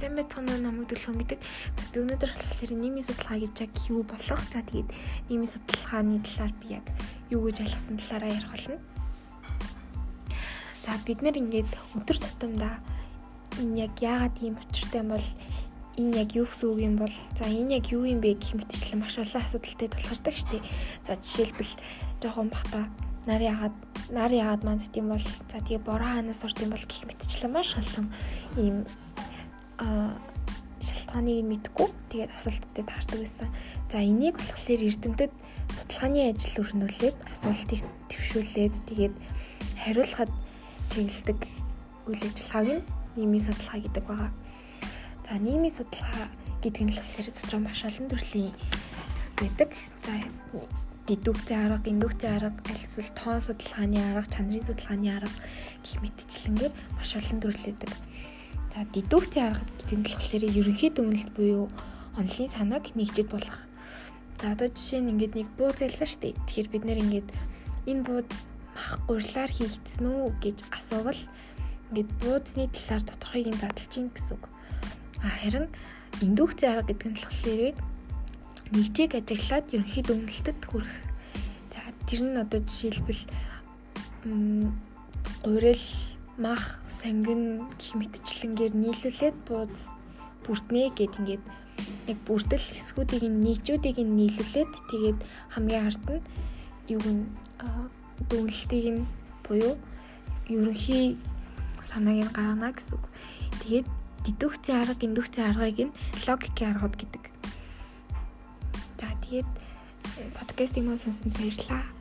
сайн байцгаана намайг төлөхөн гэдэг. Би өнөөдөр болохоор нийгмийн судалгаа гэж яг юу болох. За тэгээд нийгмийн судалгааны талаар би яг юу гэж ойлгосон талаараа ярих болно. За бид нэр ингээд өдөр тутамдаа энэ яг яагаад ийм учиртай юм бол энэ яг юу гэсэн үг юм бол за энэ яг юу юм бэ гэх мэтчлэн маш олон асуудалтай тулгардаг штеп. За жишээлбэл жоохон бахта нар яагаад нар яагаад манд тийм бол за тэгээ бороо ханаас орд юм бол гэх мэтчлэн маш олон ийм шалтгааныг нь мэдгүй тэгээд асуултуудад таардаг байсан. За энийг болохоор эрдэмтэд судалгааны ажил өрнүүлээд асуултыг төвшүүлээд тэгээд хариулахад чиглэдэг үйл ажиллагааг нь нийгмийн судалгаа гэдэг байгаа. За нийгмийн судалгаа гэдэг нь болохоор дотроо маш олон төрлийн байдаг. За дидүгцэн арга, гиндүгцэн арга, аль эсвэл тоон судалгааны арга, чанарын судалгааны арга гэх мэтчлэнгээр маш олон төрлөдөг. За дидүгцэн арга болохоор ерөнхий дүгнэлт буюу онлын санааг нэгжид болох. За одоо жишээ нь ингээд нэг буу зайлаа дээ. Тэгэхээр бид нэр ингээд энэ бууд мах гурилаар хийгдсэн үү гэж асуувал ингээд буудсны талаар тодорхойг нь задлж гин гэсэн үг. А харин индукцийн арга гэдэг нь болохоор нэгжийг ажиглаад ерөнхий дүгнэлтэд хүрэх. За тэр нь одоо жишээлбэл гурил, мах, сангин гэх мэтчлэнгээр нийлүүлээд бууз бүртнэ гэд ингээд яг бүртэл хэсгүүдийг нь нийлжүүдийг нь нийлүүлээд тэгээд хамгийн ард нь юуг нь дүгнэлтийг нь буюу ерөнхий санааг нь гаргана гэсэн үг. Тэгээд дидукцийн арга, индукцийн аргыг нь логикийн аргууд гэдэг. За тэгээд подкастыг мөн сонсон баярлалаа.